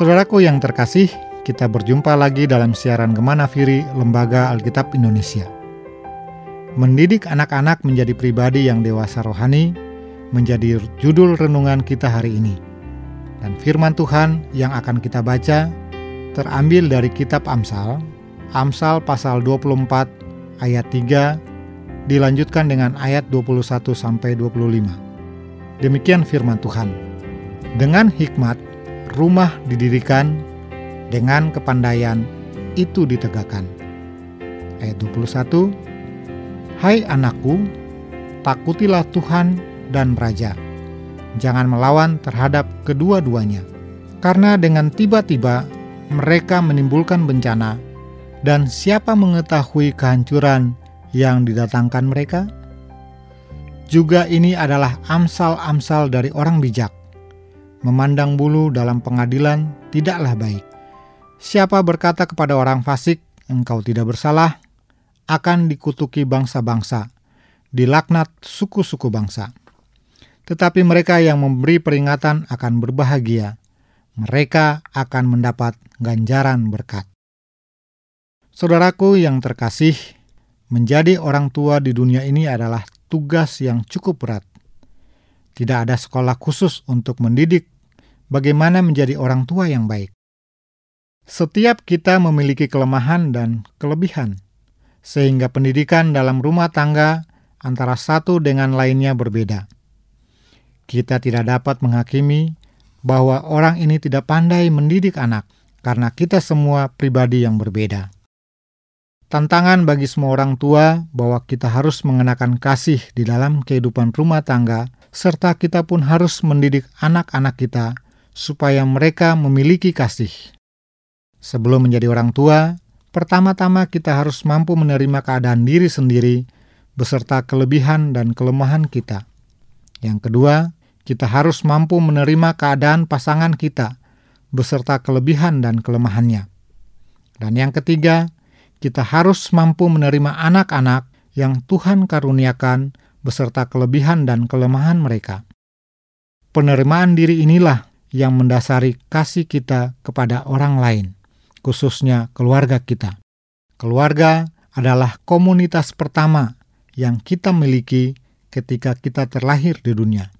Saudaraku yang terkasih, kita berjumpa lagi dalam siaran Gemana Firi Lembaga Alkitab Indonesia. Mendidik anak-anak menjadi pribadi yang dewasa rohani menjadi judul renungan kita hari ini. Dan firman Tuhan yang akan kita baca terambil dari kitab Amsal, Amsal pasal 24 ayat 3 dilanjutkan dengan ayat 21 sampai 25. Demikian firman Tuhan. Dengan hikmat rumah didirikan dengan kepandaian itu ditegakkan. Ayat 21 Hai anakku, takutilah Tuhan dan raja. Jangan melawan terhadap kedua-duanya, karena dengan tiba-tiba mereka menimbulkan bencana, dan siapa mengetahui kehancuran yang didatangkan mereka? Juga ini adalah amsal-amsal dari orang bijak memandang bulu dalam pengadilan tidaklah baik. Siapa berkata kepada orang fasik, "Engkau tidak bersalah," akan dikutuki bangsa-bangsa, dilaknat suku-suku bangsa. Tetapi mereka yang memberi peringatan akan berbahagia, mereka akan mendapat ganjaran berkat. Saudaraku yang terkasih, menjadi orang tua di dunia ini adalah tugas yang cukup berat. Tidak ada sekolah khusus untuk mendidik bagaimana menjadi orang tua yang baik. Setiap kita memiliki kelemahan dan kelebihan, sehingga pendidikan dalam rumah tangga antara satu dengan lainnya berbeda. Kita tidak dapat menghakimi bahwa orang ini tidak pandai mendidik anak karena kita semua pribadi yang berbeda. Tantangan bagi semua orang tua bahwa kita harus mengenakan kasih di dalam kehidupan rumah tangga, serta kita pun harus mendidik anak-anak kita supaya mereka memiliki kasih. Sebelum menjadi orang tua, pertama-tama kita harus mampu menerima keadaan diri sendiri beserta kelebihan dan kelemahan kita. Yang kedua, kita harus mampu menerima keadaan pasangan kita beserta kelebihan dan kelemahannya. Dan yang ketiga, kita harus mampu menerima anak-anak yang Tuhan karuniakan beserta kelebihan dan kelemahan mereka. Penerimaan diri inilah yang mendasari kasih kita kepada orang lain, khususnya keluarga kita. Keluarga adalah komunitas pertama yang kita miliki ketika kita terlahir di dunia.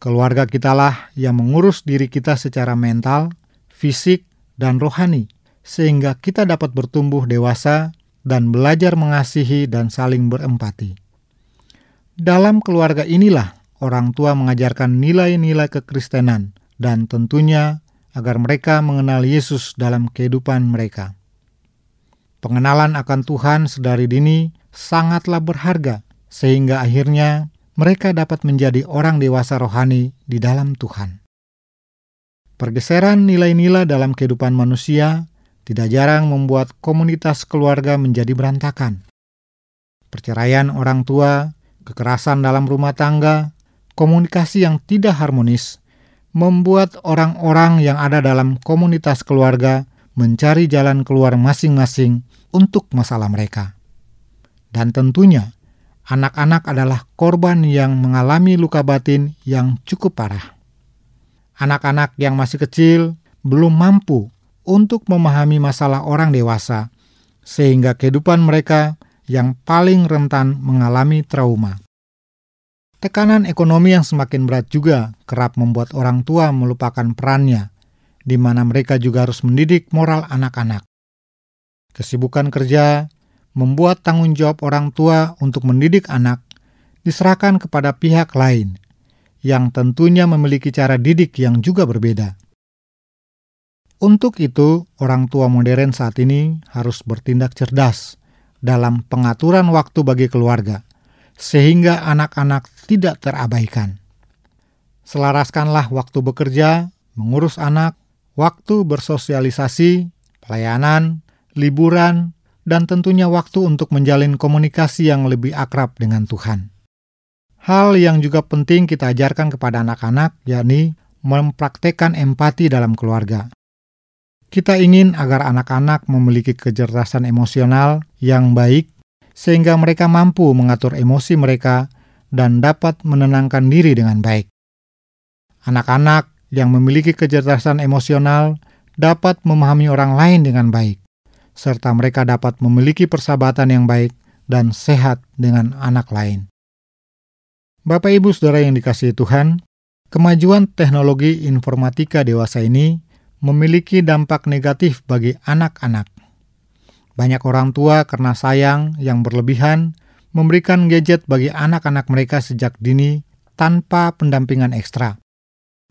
Keluarga kitalah yang mengurus diri kita secara mental, fisik, dan rohani, sehingga kita dapat bertumbuh dewasa dan belajar mengasihi dan saling berempati. Dalam keluarga inilah orang tua mengajarkan nilai-nilai kekristenan, dan tentunya agar mereka mengenal Yesus dalam kehidupan mereka. Pengenalan akan Tuhan sedari dini sangatlah berharga, sehingga akhirnya mereka dapat menjadi orang dewasa rohani di dalam Tuhan. Pergeseran nilai-nilai dalam kehidupan manusia tidak jarang membuat komunitas keluarga menjadi berantakan. Perceraian orang tua, kekerasan dalam rumah tangga, komunikasi yang tidak harmonis, membuat orang-orang yang ada dalam komunitas keluarga mencari jalan keluar masing-masing untuk masalah mereka. Dan tentunya, anak-anak adalah korban yang mengalami luka batin yang cukup parah. Anak-anak yang masih kecil belum mampu untuk memahami masalah orang dewasa, sehingga kehidupan mereka yang paling rentan mengalami trauma. Tekanan ekonomi yang semakin berat juga kerap membuat orang tua melupakan perannya, di mana mereka juga harus mendidik moral anak-anak. Kesibukan kerja membuat tanggung jawab orang tua untuk mendidik anak diserahkan kepada pihak lain, yang tentunya memiliki cara didik yang juga berbeda. Untuk itu, orang tua modern saat ini harus bertindak cerdas dalam pengaturan waktu bagi keluarga sehingga anak-anak tidak terabaikan. Selaraskanlah waktu bekerja, mengurus anak, waktu bersosialisasi, pelayanan, liburan, dan tentunya waktu untuk menjalin komunikasi yang lebih akrab dengan Tuhan. Hal yang juga penting kita ajarkan kepada anak-anak, yakni mempraktekkan empati dalam keluarga. Kita ingin agar anak-anak memiliki kecerdasan emosional yang baik sehingga mereka mampu mengatur emosi mereka dan dapat menenangkan diri dengan baik. Anak-anak yang memiliki kecerdasan emosional dapat memahami orang lain dengan baik, serta mereka dapat memiliki persahabatan yang baik dan sehat dengan anak lain. Bapak, ibu, saudara yang dikasihi Tuhan, kemajuan teknologi informatika dewasa ini memiliki dampak negatif bagi anak-anak. Banyak orang tua karena sayang yang berlebihan memberikan gadget bagi anak-anak mereka sejak dini tanpa pendampingan ekstra.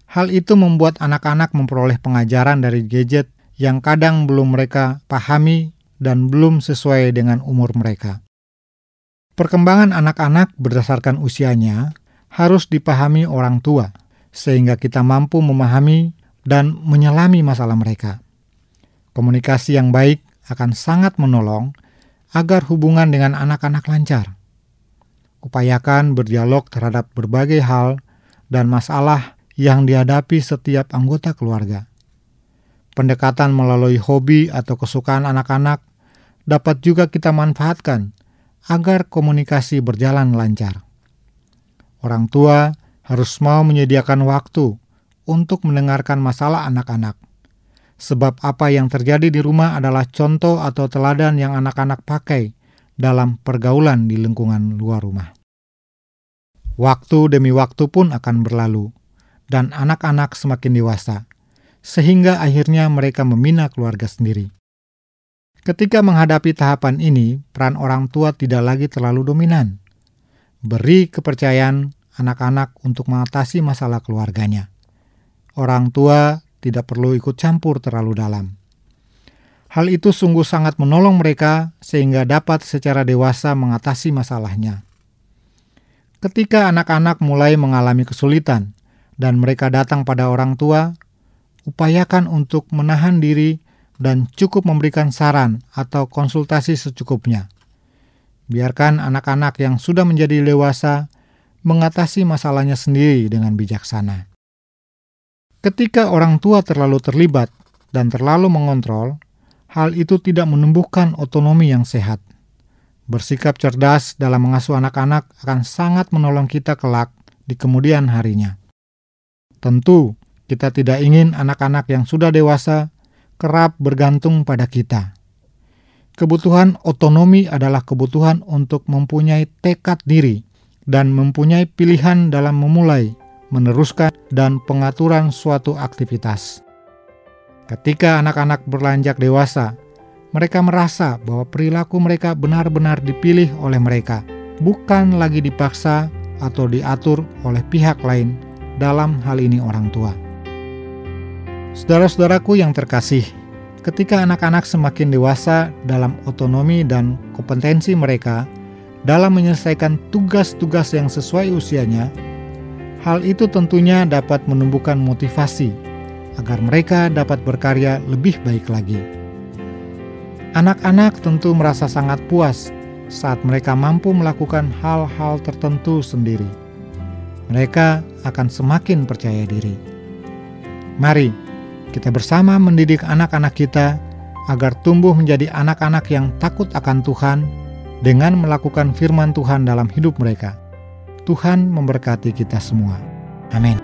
Hal itu membuat anak-anak memperoleh pengajaran dari gadget yang kadang belum mereka pahami dan belum sesuai dengan umur mereka. Perkembangan anak-anak berdasarkan usianya harus dipahami orang tua, sehingga kita mampu memahami dan menyelami masalah mereka. Komunikasi yang baik akan sangat menolong agar hubungan dengan anak-anak lancar. Upayakan berdialog terhadap berbagai hal dan masalah yang dihadapi setiap anggota keluarga. Pendekatan melalui hobi atau kesukaan anak-anak dapat juga kita manfaatkan agar komunikasi berjalan lancar. Orang tua harus mau menyediakan waktu untuk mendengarkan masalah anak-anak sebab apa yang terjadi di rumah adalah contoh atau teladan yang anak-anak pakai dalam pergaulan di lingkungan luar rumah. Waktu demi waktu pun akan berlalu, dan anak-anak semakin dewasa, sehingga akhirnya mereka membina keluarga sendiri. Ketika menghadapi tahapan ini, peran orang tua tidak lagi terlalu dominan. Beri kepercayaan anak-anak untuk mengatasi masalah keluarganya. Orang tua tidak perlu ikut campur terlalu dalam. Hal itu sungguh sangat menolong mereka sehingga dapat secara dewasa mengatasi masalahnya. Ketika anak-anak mulai mengalami kesulitan dan mereka datang pada orang tua, upayakan untuk menahan diri dan cukup memberikan saran atau konsultasi secukupnya. Biarkan anak-anak yang sudah menjadi dewasa mengatasi masalahnya sendiri dengan bijaksana. Ketika orang tua terlalu terlibat dan terlalu mengontrol, hal itu tidak menumbuhkan otonomi yang sehat. Bersikap cerdas dalam mengasuh anak-anak akan sangat menolong kita kelak di kemudian harinya. Tentu, kita tidak ingin anak-anak yang sudah dewasa kerap bergantung pada kita. Kebutuhan otonomi adalah kebutuhan untuk mempunyai tekad diri dan mempunyai pilihan dalam memulai meneruskan, dan pengaturan suatu aktivitas. Ketika anak-anak berlanjak dewasa, mereka merasa bahwa perilaku mereka benar-benar dipilih oleh mereka, bukan lagi dipaksa atau diatur oleh pihak lain, dalam hal ini orang tua. Saudara-saudaraku yang terkasih, ketika anak-anak semakin dewasa dalam otonomi dan kompetensi mereka dalam menyelesaikan tugas-tugas yang sesuai usianya, Hal itu tentunya dapat menumbuhkan motivasi agar mereka dapat berkarya lebih baik lagi. Anak-anak tentu merasa sangat puas saat mereka mampu melakukan hal-hal tertentu sendiri. Mereka akan semakin percaya diri. Mari kita bersama mendidik anak-anak kita agar tumbuh menjadi anak-anak yang takut akan Tuhan dengan melakukan firman Tuhan dalam hidup mereka. Tuhan memberkati kita semua. Amin.